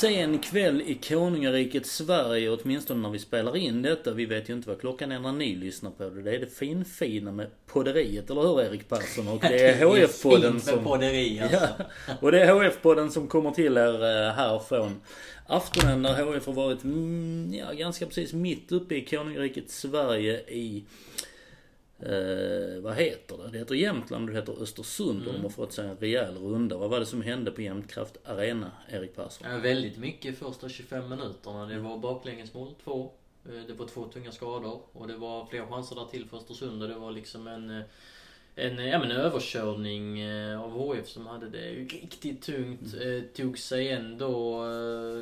Sen kväll i konungariket Sverige, åtminstone när vi spelar in detta. Vi vet ju inte vad klockan är när ni lyssnar på det. Det är det finfina med podderiet, eller hur Erik Persson? Och det är HF-podden som... podderi alltså. Ja, och det är HF-podden som kommer till er eh, här från aftonen när HF har varit, mm, ja ganska precis mitt uppe i konungariket Sverige i Eh, vad heter det? Det heter Jämtland och det heter Östersund och de har fått sig en rejäl runda. Vad var det som hände på Jämtkraft Arena, Erik Persson? Ja, väldigt mycket första 25 minuterna. Det var baklängesmål, två. Eh, Det var två tunga skador och det var fler chanser där till för Östersund och det var liksom en eh, en, ja, men en överkörning eh, av HF som hade det riktigt tungt. Eh, Tog sig ändå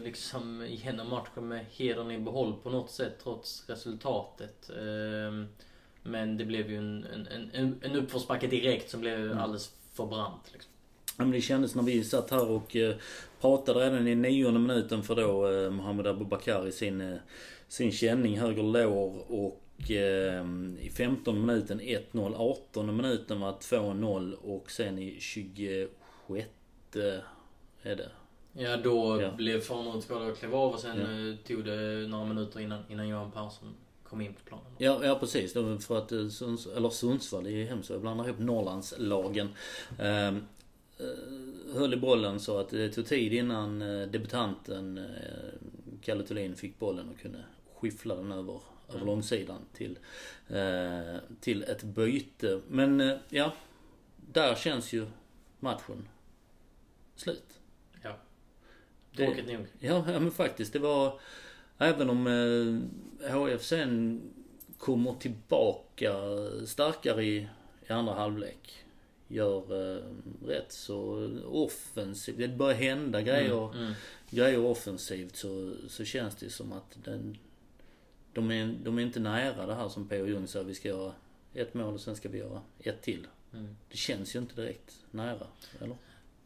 liksom igenom matchen med hedern i behåll på något sätt trots resultatet. Men det blev ju en, en, en, en uppförsbacke direkt som blev alldeles för brant. Liksom. Ja, men det kändes när vi satt här och eh, pratade redan i nionde minuten för då eh, Mohamed Abubakar i sin, eh, sin känning, höger lår och eh, i 15 minuten 1-0, 18 minuten var 2-0 och sen i 26 är det. Ja, då Ja. blev Farnerud skadad och klev av och sen Ja. tog det några minuter innan, innan Johan Persson kom in på planen. Ja, ja precis. För att eh, Sunds, eller Sundsvall, det är hemskt. Jag blandar ihop Norrlandslagen. Eh, eh, höll i bollen så att det tog tid innan eh, debutanten eh, Kalle Thulin fick bollen och kunde skiffla den över, över långsidan till, till ett byte. Men ja, där känns ju matchen slut. Ja. Tråkigt nog. Ja, ja men faktiskt. Det var... Även om eh, HF sen kommer tillbaka starkare i, i andra halvlek. Gör eh, rätt så offensivt. Det börjar hända grejer, Mm, mm. grejer offensivt så, så känns det som att den, de, är, de är inte nära det här som P.O. Jung sa. Vi ska göra ett mål och sen ska vi göra ett till. Mm. Det känns ju inte direkt nära. Eller?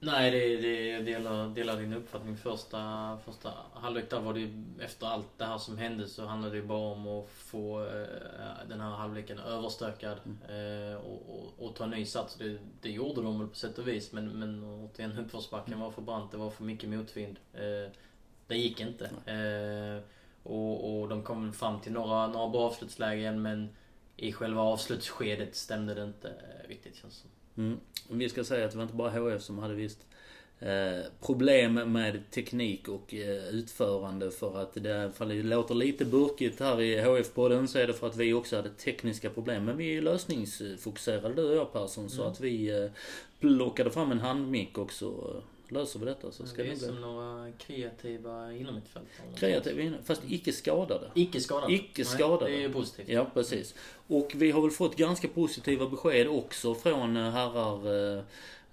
Nej, det, det, jag delar, delar din uppfattning. Första, första halvlek där var det ju, efter allt det här som hände så handlade det bara om att få eh, den här halvleken överstökad eh, och, och, och ta ny sats. Det, det gjorde de väl på sätt och vis men, men återigen uppförsbacken var för brant, det var för mycket motvind. Eh, det gick inte. Eh, och, och de kom fram till några, några bra avslutslägen men i själva avslutsskedet stämde det inte eh, riktigt känns som. Mm. Vi ska säga att det var inte bara HF som hade visst eh, problem med teknik och eh, utförande för att det, ifall det låter lite burkigt här i HF-podden så är det för att vi också hade tekniska problem. Men vi är lösningsfokuserade du och jag Persson så att vi eh, plockade fram en handmick och så eh, löser vi detta så ska det det är bli som några kreativa innermittfältare. kreativa fast icke skadade. Icke skadade. Icke Nej, skadade. Det är ju positivt. Ja, precis. Och vi har väl fått ganska positiva besked också från eh, herrar eh,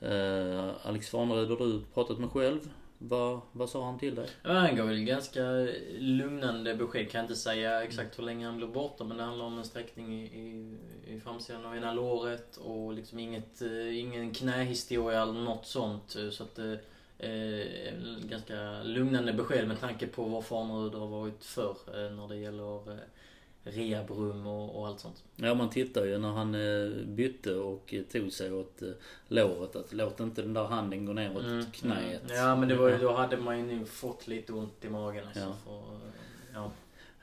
eh, Alex Farnerud och du pratat med själv. Vad, vad sa han till dig? Ja, han gav väl ganska lugnande besked. Kan inte säga exakt hur länge han blir borta men det handlar om en sträckning i, i, i framsidan av ena låret och liksom inget, eh, ingen knähistoria eller något sånt. Eh, så att eh, eh, ganska lugnande besked med tanke på vad Farnerud har varit för eh, när det gäller eh, rehabrum och, och allt sånt. Ja, man tittar ju när han eh, bytte och eh, tog sig åt eh, låret att låt inte den där handen gå ner åt knäet. Ja men det var ju, då hade man ju nu fått lite ont i magen alltså. Ja. För, ja.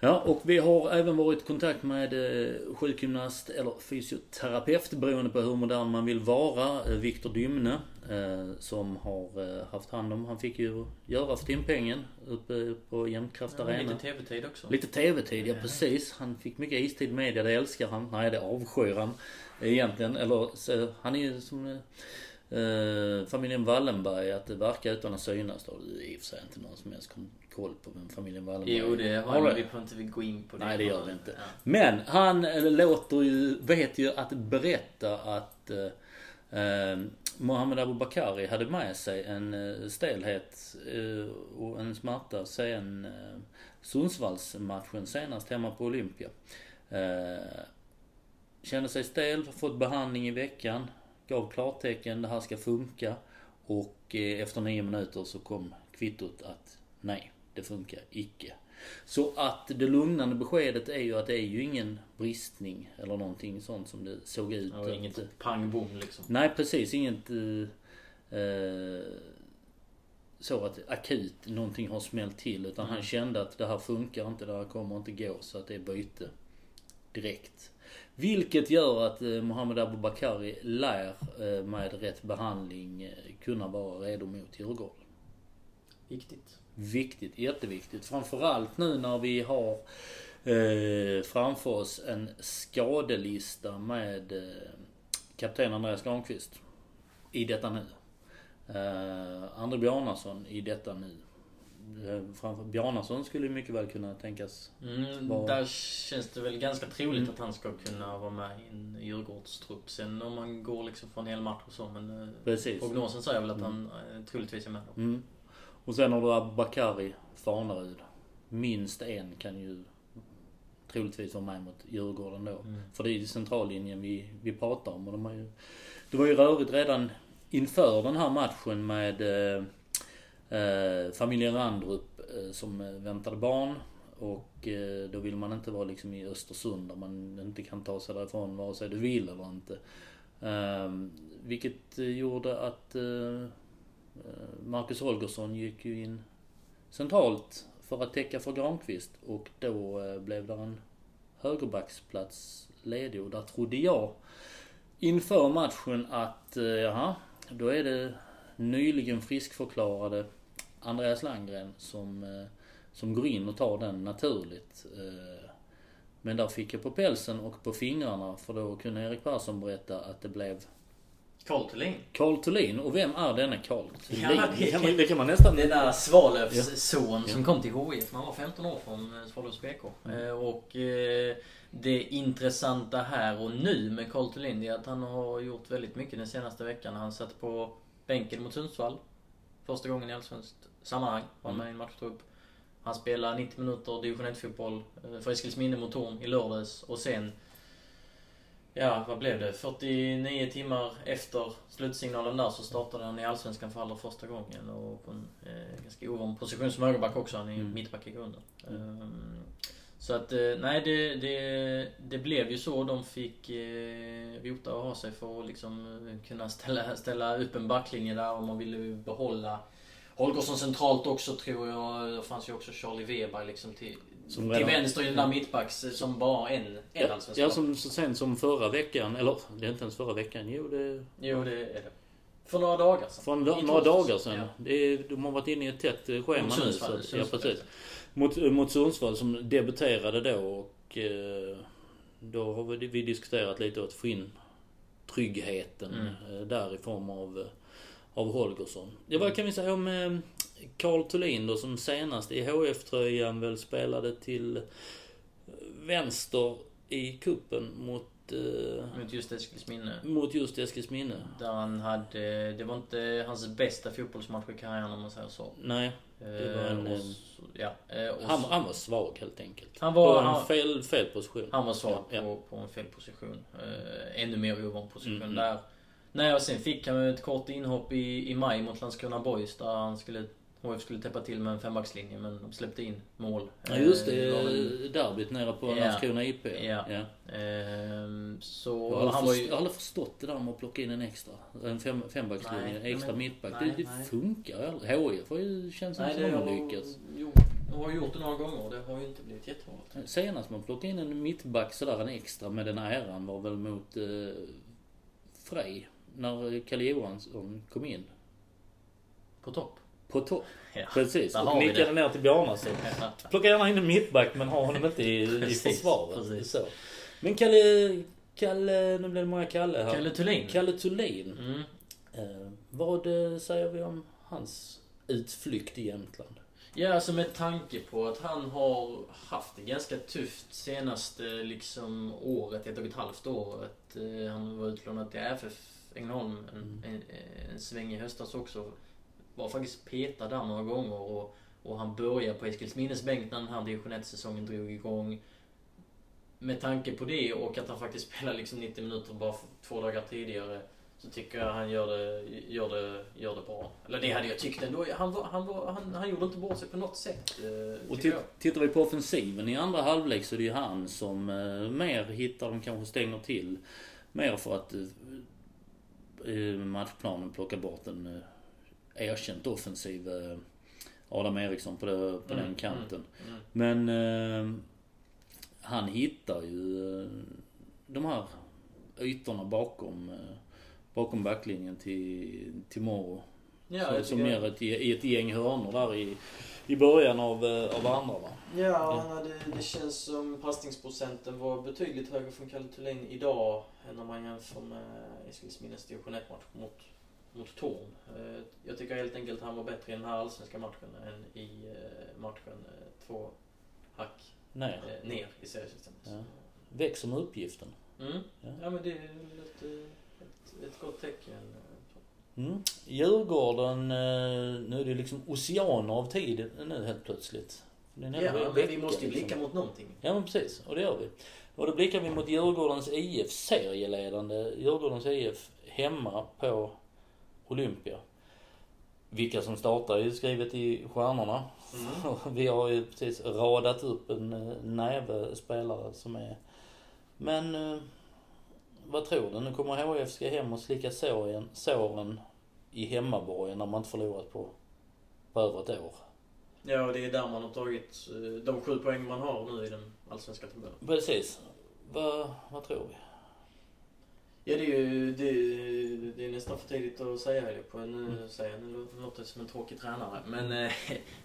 Ja, och vi har även varit i kontakt med eh, sjukgymnast eller fysioterapeut beroende på hur modern man vill vara. Eh, Viktor Dymne eh, som har haft hand om, han fick ju göra för timpengen uppe på Jämtkraft Ja, Arena. lite tv-tid också. Lite TV-tid, ja precis. Han fick mycket istid media, det älskar han. Nej, det avskyr han egentligen. Eller så, han är ju som eh, familjen Wallenberg, att verka utan att synas då. Det i och för sig inte någon som helst koll på vem familjen Wallenberg Jo, det har vi. Vi får inte gå in på det. Nej, det gör vi inte. Ja. Men han eh, låter ju, vet ju att berätta att eh, eh, Mohammed Abubakari hade med sig en eh, stelhet eh, och en smärta sen eh, Sundsvallsmatchen senast hemma på Olympia. Eh, kände sig stel, fått behandling i veckan, gav klartecken, det här ska funka. Och eh, efter nio minuter så kom kvittot att nej, det funkar icke. Så att det lugnande beskedet är ju att det är ju ingen bristning eller någonting sånt som det såg ut. Att- inget pang bom liksom. Nej precis, inget eh, eh, så att akut någonting har smällt till. Utan han kände att det här funkar inte, det här kommer inte gå. Så att det är byte direkt. Vilket gör att eh, Mohammed Abubakari lär eh, med rätt behandling eh, kunna vara redo mot Djurgården. Viktigt. Viktigt, jätteviktigt. Framförallt nu när vi har eh, framför oss en skadelista med eh, kapten Andreas Granqvist. I detta nu. Eh, André Bjarnason i detta nu. Eh, framför, Bjarnason skulle mycket väl kunna tänkas. Mm, Vad- Där känns det väl ganska troligt Mm. att han ska kunna vara med i en Djurgårdstrupp. Sen om man går liksom från hel match och så. Men eh, Precis. prognosen säger väl att Mm. han eh, troligtvis är med då. Mm. Och sen har du Abubakari, Farnerud. Minst en kan ju troligtvis vara med mot Djurgården då. Mm. För det är ju centrallinjen vi, vi pratar om. Och de har ju, det var ju rörigt redan inför den här matchen med Eh, familjen Randrup eh, som eh, väntade barn. Och eh, då vill man inte vara liksom i Östersund där man inte kan ta sig därifrån vare sig du vill eller inte. Ehm, eh, vilket gjorde att eh, eh, Marcus Holgersson gick ju in centralt för att täcka för Granqvist och då eh, blev det en högerbacksplats ledig och där trodde jag inför matchen att, eh, jaha, då är det nyligen friskförklarade Andreas Landgren som, eh, som går in och tar den naturligt. Eh, Men där fick jag på pälsen och på fingrarna för då kunde Erik Persson berätta att det blev Carl Thulin. Karl Thulin. Och vem är denna Karl Thulin? Ja, det- det, kan man, det kan man nästan... Det där Svalövs Ja. son som kom till HIF när han var 15 år från eh, Svalövs BK. Eh, Och det intressanta här och nu med Carl Thulin är att han har gjort väldigt mycket den senaste veckan. Han satt på bänken mot Sundsvall. Första gången i allsvenskt sammanhang. Var Mm. med i en matchtrupp. Han spelar 90 minuter division 1-fotboll eh, för Eskilsminne mot Torn i lördags. Och sen Ja, vad blev det? 49 timmar efter slutsignalen där så startade han i Allsvenskan för allra första gången. Och på en eh, ganska ovan position som högerback också. Han är Mm. mittback i grunden. Ehm, så att, eh, nej det, det, det blev ju så. De fick eh, rota och ha sig för att liksom eh, kunna ställa, ställa upp en backlinje där. Och man ville ju behålla Holgersson centralt också tror jag. Det fanns ju också Charlie Weber liksom till, Som till vänster i den där mittbacks eh, som bara en, en Ja, allsvensk ja, som så sent som förra veckan, eller det är inte ens förra veckan, jo det Jo, det är det. För några dagar sedan. Från några torsdags. dagar sedan. Ja. Det är, de har varit inne i ett tätt eh, schema nu. Så, ja, precis. Mot, mot Sundsvall som debuterade då och eh, då har vi, vi diskuterat lite att få in tryggheten Mm. eh, där i form av, eh, av Holgersson. Ja, vad kan vi säga om eh, Carl Thulin då som senast i HF-tröjan väl spelade till vänster i kuppen mot, eh, Mot just Eskilsminne. mot just Eskilsminne. Där han hade... Det var inte hans bästa fotbollsmatch i karriären om man säger så. Nej, Det var en, och, ja, eh, och, han, han var svag helt enkelt. Han var- På en han- fel, fel position. han var svag Ja, ja. På, på en fel position. Eh, ännu mer ovan position Mm, mm. där. Nej, och sen fick han ett kort inhopp i, i maj mot Landskrona Boys där han skulle... HF skulle täppa till med en fembackslinje men de släppte in mål. Ja just Eh, det, väl- derbyt nere på Ja. Landskrona IP. Ja. Ja. Ehm, så Jag, har han aldrig var först- ju... jag har aldrig förstått det där med att plocka in en extra. En fem, fembackslinje, Nej, extra men- mittback. nej, det det nej. funkar aldrig. HIF har ju känns som det de har lyckats. jo, de har gjort det några gånger och det har ju inte blivit jättebra. Senast man plockade in en mittback sådär en extra med den äran var väl mot eh, Frej. När Kalle Johansson kom in. På topp. På topp. Ja. Precis. Och nickade ner till Bjarnason. Plocka gärna in en mittback men ha honom inte i, i försvaret. precis. Så. Men Kalle, Kalle, nu blir det många Kalle här. Kalle Thulin. Kalle Thulin. Mm. Eh, vad eh, säger vi om hans utflykt i Jämtland. Ja, alltså med tanke på att han har haft det ganska tufft senaste liksom året, ett och ett halvt året. Eh, han var utlånad till FF Ängelholm en, Mm. en, en sväng i höstas också. Var faktiskt petad där några gånger och, och han började på Eskilsminnes bänk när den här division 1-säsongen drog igång. Med tanke på det och att han faktiskt spelar liksom 90 minuter bara två dagar tidigare så tycker jag han gör det, gör det, gör det bra. Eller det hade jag tyckt ändå. Han, var, han, var, han, han gjorde inte bort sig på något sätt. eh, Och tittar vi på offensiven i andra halvlek så är det ju han som eh, mer hittar, de kanske stänger till. Mer för att eh, i matchplanen plocka bort en eh, erkänt offensiv eh, Adam Eriksson på, det, på den Mm, kanten. Mm. Men eh, han hittar ju eh, de här ytorna bakom, bakom backlinjen till, till Moro. Ja, som ger ett, i ett gäng hörnor där i, i början av, eh, av andra va. Ja, han hade, det känns som passningsprocenten var betydligt högre från Kalle Thulin idag än om man jämför med Eskilsminnes division 1-match mot, mot Torn. Eh, Jag tycker helt enkelt han var bättre i den här allsvenska matchen än i eh, matchen två hack eh, ner i seriesystemet. Ja. Växer med uppgiften. Mm. Ja. Ja, men det är ett, ett, ett gott tecken. Mm. Djurgården, eh, nu är det liksom oceaner av tid nu helt plötsligt. Ja, men vi måste ju blicka liksom. mot någonting. Ja men precis, och det gör vi. Och då blickar vi mot Djurgårdens IF serieledande Djurgårdens IF hemma på Olympia. Vilka som startar är ju skrivet i stjärnorna. Mm. Vi har ju precis radat upp en eh, näve spelare som är... Men eh, vad tror du? Nu kommer HF ska hem och slicka såren, såren i hemmaborgen när man inte förlorat på, på över ett år. Ja, och det är där man har tagit eh, de sju poäng man har nu i den allsvenska tabellen. Precis. Vad, vad tror vi? Ja, det är ju det, det är nästan för tidigt att säga det på. Nu Mm. jag, nu låter jag som en tråkig tränare. Men eh,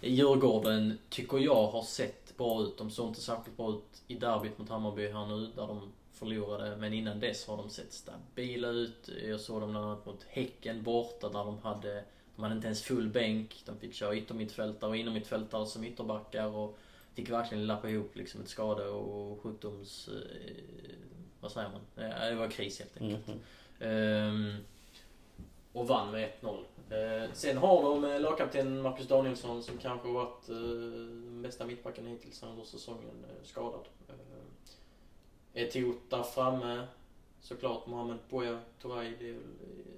Djurgården tycker jag har sett bra ut. De såg inte särskilt bra ut i derbyt mot Hammarby här nu där de förlorade. Men innan dess har de sett stabila ut. Jag såg dem bland annat mot Häcken borta där de hade de hade inte ens full bänk. De fick köra yttermittfältare och innermittfältare som ytterbackar. Och fick verkligen lappa ihop liksom ett skade och sjukdoms... Eh, vad säger man? Det var kris helt enkelt. Mhm. Ehm, och vann med 1-0. Eh, sen har de eh, lagkapten Marcus Danielsson som kanske varit eh, den bästa mittbacken hittills under säsongen eh, skadad. Etiot där framme. Såklart Mohamed Boya Touré. Det är väl eh,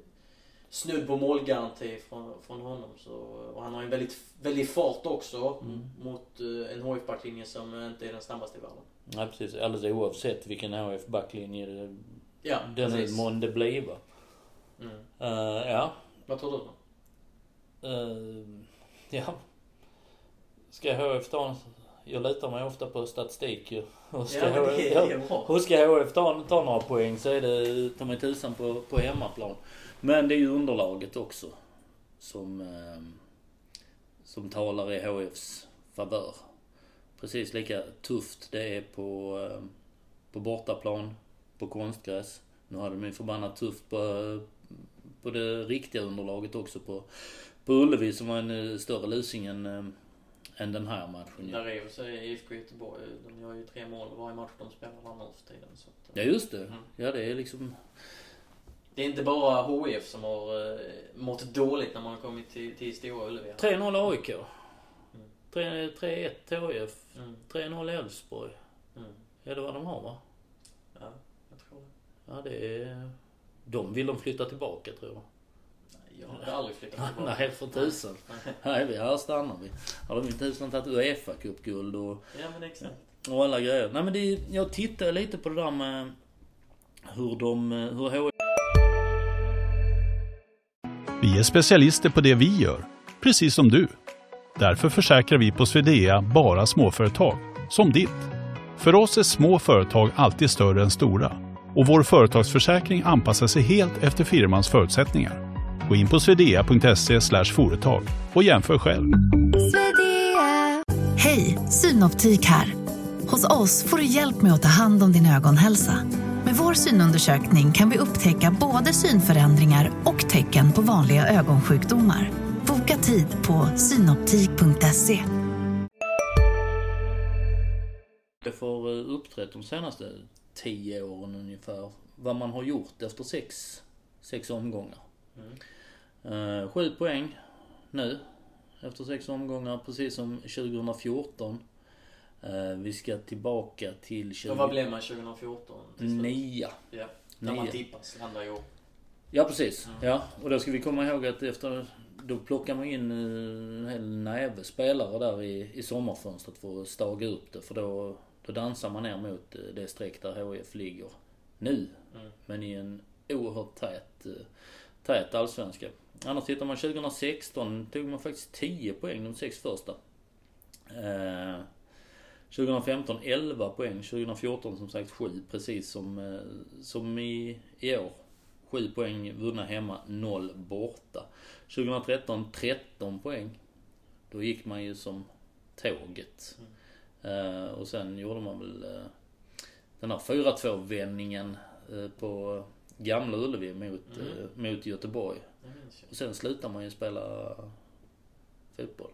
snudd på målgaranti från, från honom. Så, och han har en väldigt, väldigt fart också Mm. mot eh, en HF-backlinje som inte är den snabbaste i världen. Ja precis, alldeles oavsett vilken HF backlinje det- Ja, den precis. månde bliva. Mm. Uh, ja. Vad tror du då? Uh, ja. Ska HF ta... Jag lutar mig ofta på statistik ju. Och ska Ja, HF, ja. Och ska HF ta, ta några poäng så är det ta mig tusan på, på hemmaplan. Men det är ju underlaget också. Som, eh, som talar i HFs favör. Precis lika tufft det är på, eh, på bortaplan, på konstgräs. Nu hade de ju förbannat tufft på, på det riktiga underlaget också på, på Ullevi som var en eh, större lusing än, eh, än den här matchen. Där är ju så IFK Göteborg, de gör ju tre mål varje match de spelar där nu för tiden. Så att, Ja just det. Mm. Ja det är liksom... Det är inte bara HIF som har eh, mått dåligt när man har kommit till, till Stora Ullevi. 3-0 AIK. 3- 3-1 HIF. Mm. 3-0 Elfsborg. Mm. Är det vad de har va? Ja, jag tror det. Ja det är... De vill de flytta tillbaka tror jag. Nej, jag hade aldrig flyttat tillbaka. Nej för tusan. Nej vi, här stannar vi. Har de tusan tagit Uefa cupguld och, Ja men exakt. och alla grejer. Nej men det, jag tittar lite på det där med hur de, hur HIF Vi är specialister på det vi gör, precis som du. Därför försäkrar vi på Swedea bara småföretag, som ditt. För oss är små företag alltid större än stora och vår företagsförsäkring anpassar sig helt efter firmans förutsättningar. Gå in på swedea.se företag och jämför själv. Hej, Synoptik här. Hos oss får du hjälp med att ta hand om din ögonhälsa. Med vår synundersökning kan vi upptäcka både synförändringar och tecken på vanliga ögonsjukdomar. Boka tid på synoptik.se. Det får eh, uppträtt de senaste tio åren ungefär. Vad man har gjort efter sex, sex omgångar. Eh, sju poäng nu. Efter sex omgångar, precis som 2014. Eh, vi ska tillbaka till 20... Och vad blev man 2014? till slut? Nia. Ja. När man tippas landar i år. Ja precis. Ja. Och då ska vi komma ihåg att efter... Då plockar man in en hel näve spelare där i, i sommarfönstret för att staga upp det. För då, då dansar man ner mot eh, det streck där HIF ligger nu. Mm. Men i en oerhört tät, tät allsvenska. Annars tittar man 2016 tog man faktiskt 10 poäng de sex första. Eh, 2015 11 poäng, 2014 som sagt 7 precis som, eh, som i, i år. 7 poäng vunna hemma, 0 borta. 2013 13 poäng. Då gick man ju som tåget. Eh, och sen gjorde man väl eh, den här 4-2 vändningen eh, på Gamla Ullevi mot, Mm. eh, mot Göteborg. Och sen slutar man ju spela fotboll.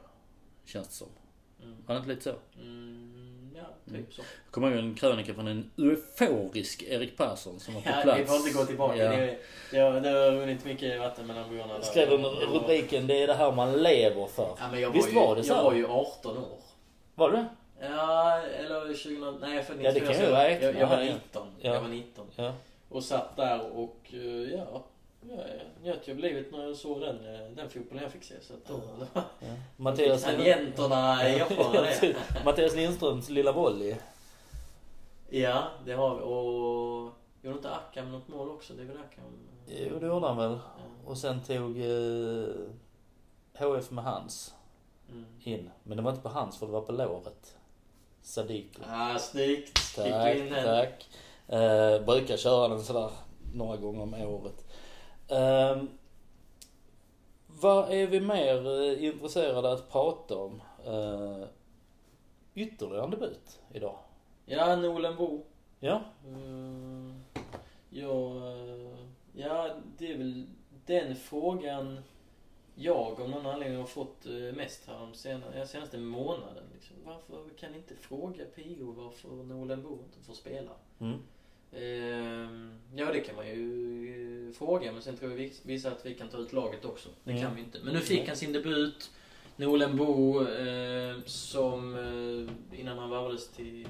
Känns det som. Mm. Var det inte lite så? Mm, ja, typ Mm. så. Jag kommer ihåg en krönika från en euforisk Erik Persson som var på Ja, plats. vi får inte gå tillbaka. Ja. Det, det, har, det har runnit mycket vatten mellan broarna. där. Skrev under rubriken Det är det här man lever för. Ja, men jag Visst var, ju, var det så? Jag var ju 18 år. Var det Ja, eller 20... Nej, jag är född Ja, det 94, kan jag, räkna, jag, jag var ja, ja. 19. Ja. Jag var 19. Ja. Och satt där och eh, ja, jag njöt ju av livet när jag såg den, eh, den fotbollen jag fick se. Så att då, då Mattias, tangenterna erfara det. Mattias Lindströms lilla volley. Ja, det har vi. Och gjorde inte Akam något mål också? Det är väl Akam? Jo, det gjorde han väl. Ja. Och sen tog eh, HF med hans Mm. in. Men det var inte på hans för det var på låret. Sadiko. Ah, snyggt! Tack, in den? tack. Eh, brukar köra den sådär några gånger om året. Eh, vad är vi mer eh, intresserade att prata om? Eh, ytterligare en debut idag. Ja, Nolen Bo. Ja. Mm, ja, eh, ja, det är väl den frågan jag av någon anledning har fått eh, mest här de senaste, senaste månaden. Liksom. Varför kan ni inte fråga PO varför Nolan Bo inte får spela? Mm. Ehm, ja, det kan man ju eh, fråga, men sen tror jag vis- vissa att vi kan ta ut laget också. Det Mm. kan vi inte. Men nu fick han sin debut. Nolan Bo, eh, som eh, innan han värvades till,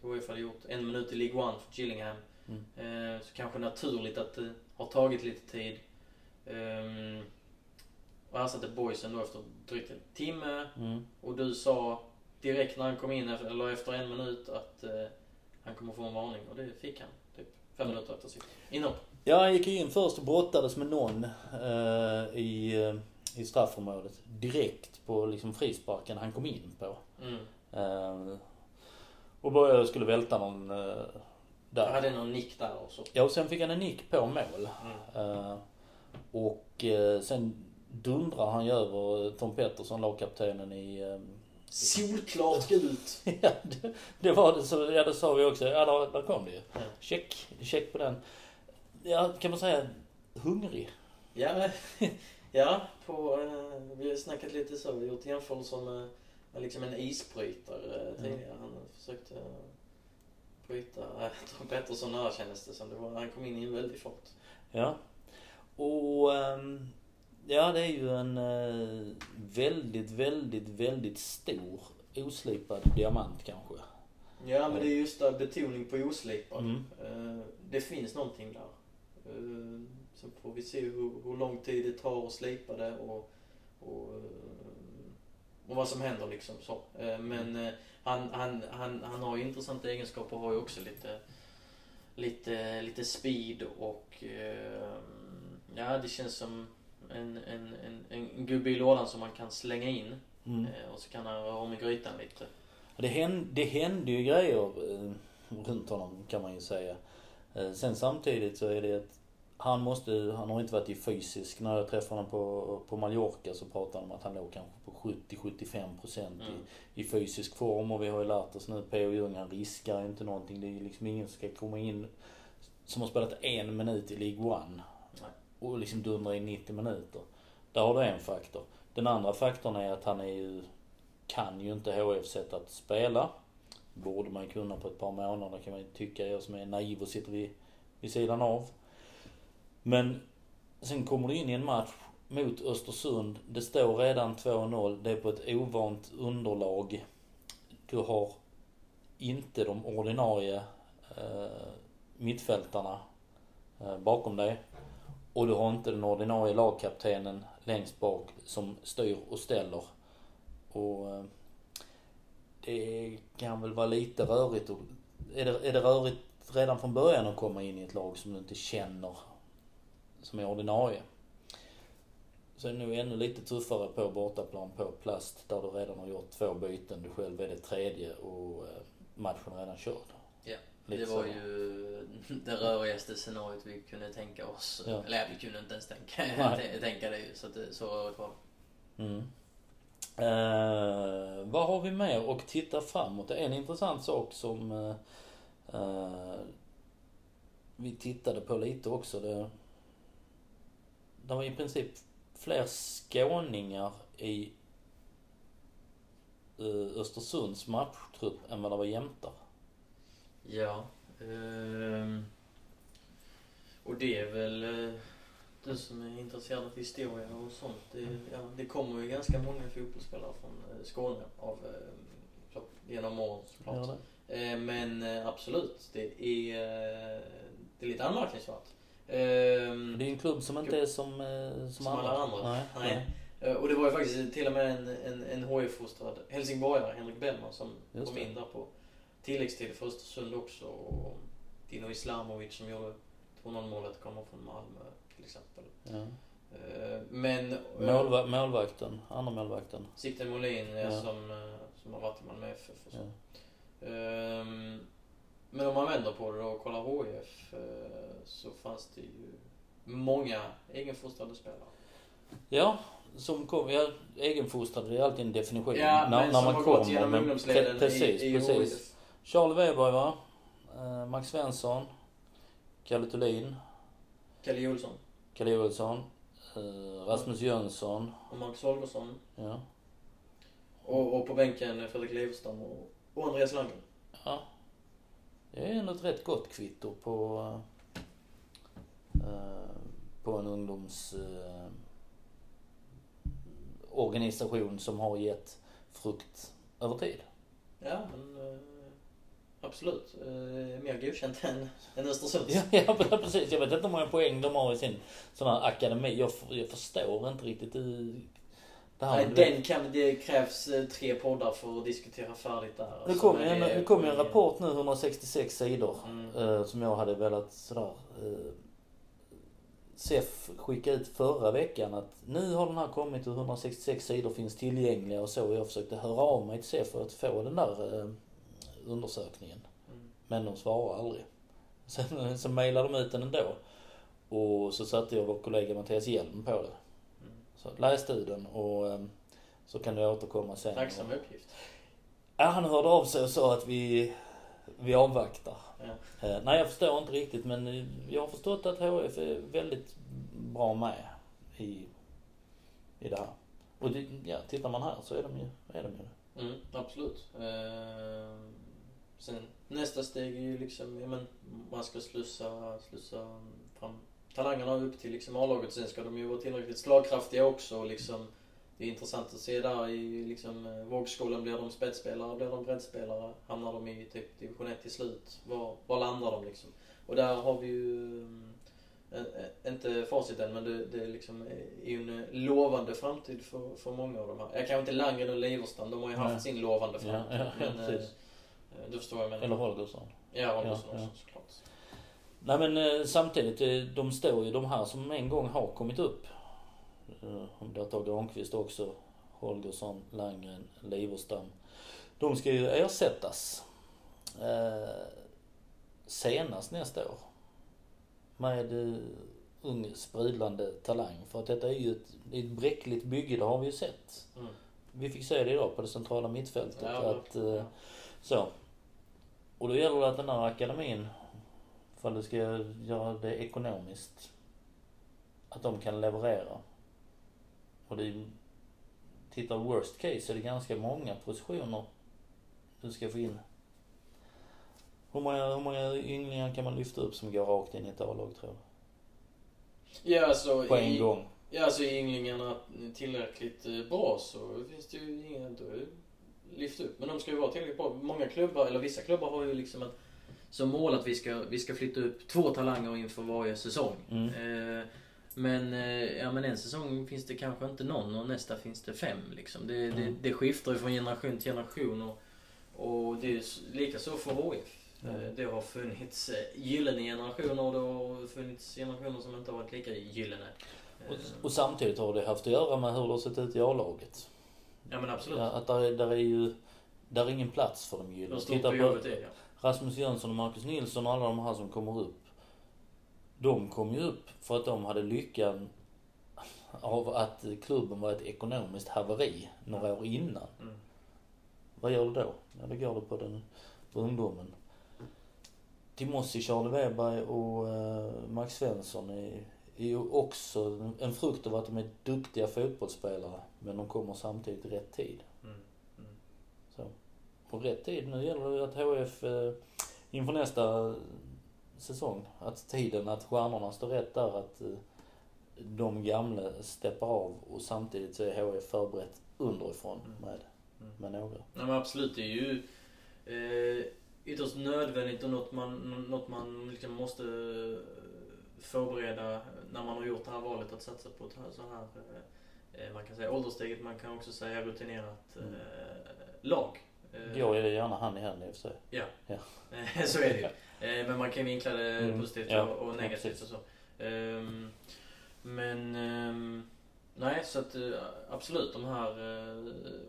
till HIF hade gjort en minut i League One för Gillingham. Mm. Så kanske naturligt att det har tagit lite tid. Um, och ersatte Boysen då efter drygt en timme. Mm. Och du sa direkt när han kom in, eller efter en minut, att han kommer få en varning. Och det fick han. Fem minuter efter sitt inhopp. Ja, han gick ju in först och brottades med någon eh, i, eh, i straffområdet. Direkt på liksom frisparken han kom in på. Mm. Eh, och började skulle välta någon eh, där. hade någon nick där och så. Ja, och sen fick han en nick på mål. Mm. Eh, och eh, sen dundrar han ju över Tom Pettersson, lagkaptenen i... Solklart gult! ja, det, det var det. Så, ja, det sa vi också. Ja, där, där kom det ju. Ja. Check, check på den. Ja, kan man säga hungrig? Ja, ja på, eh, vi har snackat lite så. Vi har gjort jämförelser med, med liksom en isbrytare eh, tidigare. Han försökte eh, bryta äh, Tom Pettersson där kändes det som. Det var, han kom in i en väldig fart. Ja. Och ehm, ja, det är ju en eh, väldigt, väldigt, väldigt stor oslipad diamant kanske. Ja, men det är just där betoning på oslipad. Mm. Eh, Det finns någonting där. Eh, Så får vi se hur, hur lång tid det tar att slipa det och, och, eh, och vad som händer liksom så. Eh, Men eh, han, han, han, han har ju intressanta egenskaper och har ju också lite, lite, lite speed och eh, ja, det känns som en, en, en, en gubbe i lådan som man kan slänga in Mm. eh, och så kan han röra om i grytan lite. Det, hände, det hände ju grejer eh, runt honom kan man ju säga. Eh, sen samtidigt så är det att han måste, han har inte varit i fysisk. När jag träffade honom på, på Mallorca så pratade han om att han låg kanske på 70-75% procent Mm. i, i fysisk form. Och vi har ju lärt oss nu, P.O. Jung han riskar inte någonting. Det är ju liksom ingen som ska komma in som har spelat en minut i League One. Och liksom dundra i 90 minuter. Där har du en faktor. Den andra faktorn är att han är ju, kan ju inte HF sätt att spela. Borde man kunna på ett par månader kan man ju tycka, jag som är naiv och sitter vid, vid sidan av. Men sen kommer du in i en match mot Östersund. Det står redan 2-0. Det är på ett ovant underlag. Du har inte de ordinarie eh, mittfältarna eh, bakom dig. Och du har inte den ordinarie lagkaptenen längst bak som styr och ställer. Och eh, det kan väl vara lite rörigt. Och, är, det, är det rörigt redan från början att komma in i ett lag som du inte känner som är ordinarie? Så är det nog ännu lite tuffare på bortaplan på plast där du redan har gjort två byten. Du själv är det tredje och eh, matchen är redan körd. Yeah det var så. ju det rörigaste scenariot vi kunde tänka oss. Ja. Eller vi kunde inte ens tänka, tänka det ju. Så att det, så rörigt var det. Mm. Eh, vad har vi mer och titta framåt? En intressant sak som eh, eh, vi tittade på lite också. Det, det var i princip fler skåningar i eh, Östersunds matchtrupp än vad det var jämtar. Ja. ehm, och det är väl eh, du som är intresserad av historia och sånt. Det, ja, det kommer ju ganska många fotbollsspelare från eh, Skåne av, eh, så, genom åren såklart. Eh, men absolut, det är, det är lite anmärkningsvärt. Ehm, Det är en klubb som inte är som, som, Som alla andra. Nej, Nej. nej. Och det var ju faktiskt till och med en, en, en HIF-fostrad helsingborgare, Henrik Bellman, som Just kom in där på tilläggstid för Östersund också. Och Dino Islamovic som gjorde 2-0 målet kommer från Malmö till exempel. Ja. Eh, Men eh, Målva- målvakten, andra målvakten. Sikten Molin eh, Ja. som, som har varit i Malmö FF och så. Ja. Ehm, Men om man vänder på det och kollar HIF så fanns det ju många egenfostrade spelare. Ja, som kom, ja, egenfostrad, det är alltid en definition. Ja, när, men när som man har kommer. gått genom men ungdomsleden pre- precis, i, i precis. HIF. Charlie Weber va? Eh, Max Svensson. Kalle Thulin. Kalle Olsson Kalle Joelsson. Eh, Rasmus Jönsson. och Marcus Holgersson. Ja. Och, och på bänken Fredrik Leverstam och, och Andreas Landgren. ja. Det är ändå ett rätt gott kvitto på, eh, på en ungdoms eh, som har gett frukt över tid. Ja, men eh, absolut. Eh, mer godkänt än, än Östersunds. Ja, ja precis. Jag vet inte hur många poäng de har i sin sån här akademi. Jag, jag förstår inte riktigt hur- det här. Nej, den kan, det krävs eh, tre poddar för att diskutera färdigt där. Det Alltså, kom ju men en, det det kom en rapport nu, 166 sidor. Mm. eh, som jag hade velat sådär. Eh, SEF skickade ut förra veckan att nu har den här kommit och 166 sidor finns tillgängliga och så. Jag försökte höra av mig till SEF för att få den där eh, undersökningen. Mm. Men de svarar aldrig. Sen så mejlade de ut den ändå. Och så satte jag vår kollega Mattias Hjelm på det. Mm. Så läs du den och eh, så kan du återkomma sen. Tacksam uppgift. Ja, han hörde av sig och sa att vi, vi avvaktar. Ja. Eh, nej, jag förstår inte riktigt men eh, jag har förstått att HF är väldigt bra med i, i det här. Och det, ja, tittar man här så är de ju, är de ju det. Mm, absolut. Eh, sen nästa steg är ju liksom, ja, men man ska slussa, slussa fram talangerna upp till liksom A-laget. Sen ska de ju vara tillräckligt slagkraftiga också. och Liksom, det är intressant att se där i liksom, eh, vågskålen. Blir de spetsspelare? Blir de breddspelare? Hamnar de i typ division 1 till slut? Var, var landar de liksom? Och där har vi ju eh, inte facit än, men det, det är liksom, är ju en lovande framtid för, för många av de här. Jag kanske inte Landgren och Leverstam, de har ju haft Nej. sin lovande Ja, framtid. ja, ja, men, du förstår vad jag menar. Eller Holgersson. Ja, Holgersson Ja, ja. också såklart. Nej men eh, samtidigt, eh, de står ju de här som en gång har kommit upp. Eh, Om det Tage Granqvist också, Holgersson, Landgren, Liverstam. De ska ju ersättas eh, senast nästa år. Med eh, ung sprudlande talang. För att detta är ju ett, ett bräckligt bygge, det har vi ju sett. Mm. Vi fick se det idag på det centrala mittfältet. Ja, att, eh, så. Och då gäller det att den här akademin, för det ska göra det ekonomiskt, att de kan leverera. Och det är tittar worst case så är det ganska många positioner du ska få in. Hur många, hur många ynglingar kan man lyfta upp som går rakt in i ett A-lag tror du? Ja, alltså, På en i, gång. Ja, alltså är ynglingarna tillräckligt eh, bra så finns det ju inget att lyfta upp. Men de ska ju vara tillräckligt bra. Många klubbar, eller vissa klubbar har ju liksom ett, som mål att vi ska, vi ska flytta upp två talanger inför varje säsong. Mm. Eh, men, eh, ja, men en säsong finns det kanske inte någon och nästa finns det fem. Liksom. Det, det, Mm. det skiftar ju från generation till generation. Och, och det är s- lika så för HIF. Mm. Eh, Det har funnits eh, gyllene generationer och det har funnits generationer som inte har varit lika gyllene. Och, och samtidigt har det haft att göra med hur det har sett ut i A-laget. Ja men absolut. Ja, att där, är- där är ju, där är ingen plats för de Hur gyllene. stort Titta på behovet är ja. Rasmus Jönsson och Marcus Nilsson och alla de här som kommer upp. De kom ju upp för att de hade lyckan av att klubben var ett ekonomiskt haveri några år innan. Mm. Vad gör du då? Ja, då går du på den på ungdomen. Timossi, Charlie Weber och eh, Max Svensson är, är ju också en frukt av att de är duktiga fotbollsspelare. Men de kommer samtidigt i rätt tid. Mm. Mm. Så. På rätt tid. Nu gäller det att HF eh, inför nästa säsong, att tiden, att stjärnorna står rätt där, att eh, de gamla steppar av och samtidigt så är HF förberett underifrån Mm. med, Mm. med några. Ja men absolut, det är ju eh, ytterst nödvändigt och något man, något man liksom måste eh, förbereda när man har gjort det här valet att satsa på ett så här, eh, man kan säga åldersteget, man kan också säga rutinerat eh, lag. Eh, Går ju gärna hand i hand i och för sig. Ja. Ja. Eh, så är det ju. Eh, Men man kan vinkla det Mm, positivt ja, och, negativt och så. Ehm, Men ehm, nej, så att eh, absolut de här eh,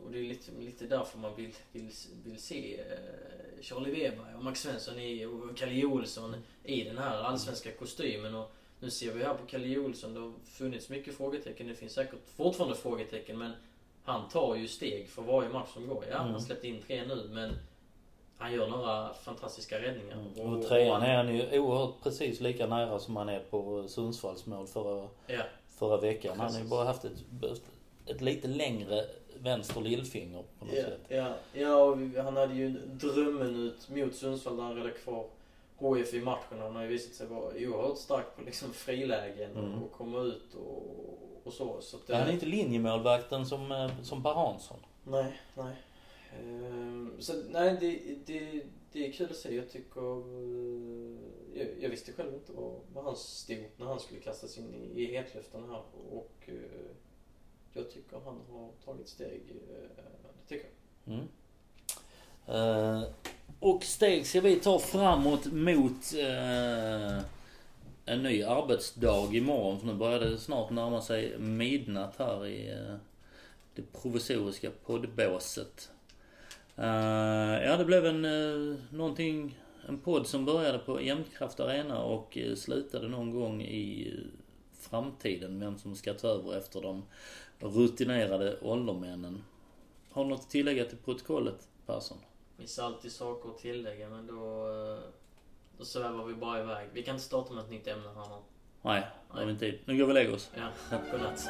och det är lite, lite därför man vill, vill, vill se eh, Charlie Weber och Max Svensson i, och Kalle Olsson i den här allsvenska kostymen. Och nu ser vi här på Kalle Olsson, det har funnits mycket frågetecken. Det finns säkert fortfarande frågetecken men han tar ju steg för varje match som går. Ja, han Mm. släppt in tre nu men han gör några fantastiska räddningar. Mm. Och trean är han ju oerhört precis lika nära som han är på Sundsvalls mål förra, Ja, förra veckan. Han har ju Precis. bara haft ett, ett lite längre vänster lillfinger på något ja, sätt. ja, ja och han hade ju en drömminut mot Sundsvall där han räddade kvar HF i matchen. Han har ju visat sig vara oerhört stark på liksom frilägen Mm. och komma ut och, och så. så Ja, han är inte linjemålvakten som, eh, som Per Hansson. Nej, nej. Ehm, så nej, det, det, det är kul att se. Jag tycker... eh, Jag, jag visste själv inte var, var han stod när han skulle kastas in i, i hetluften här. Och eh, jag tycker han har tagit steg. Det tycker jag. Mm. Eh, och steg ska vi ta framåt mot eh, en ny arbetsdag imorgon. För nu börjar det snart närma sig midnatt här i eh, det provisoriska poddbåset. Eh, ja, det blev en eh, någonting, en podd som började på Jämtkraft Arena och eh, slutade någon gång i eh, framtiden. Vem som ska ta över efter de rutinerade åldermännen. Har du något att tillägga till protokollet, Persson? Finns alltid saker att tillägga men då, eh, då svävar vi bara iväg. Vi kan inte starta med ett nytt ämne här nu. Nej, det har vi inte tid. Nu går vi och lägger oss. Ja, godnatt.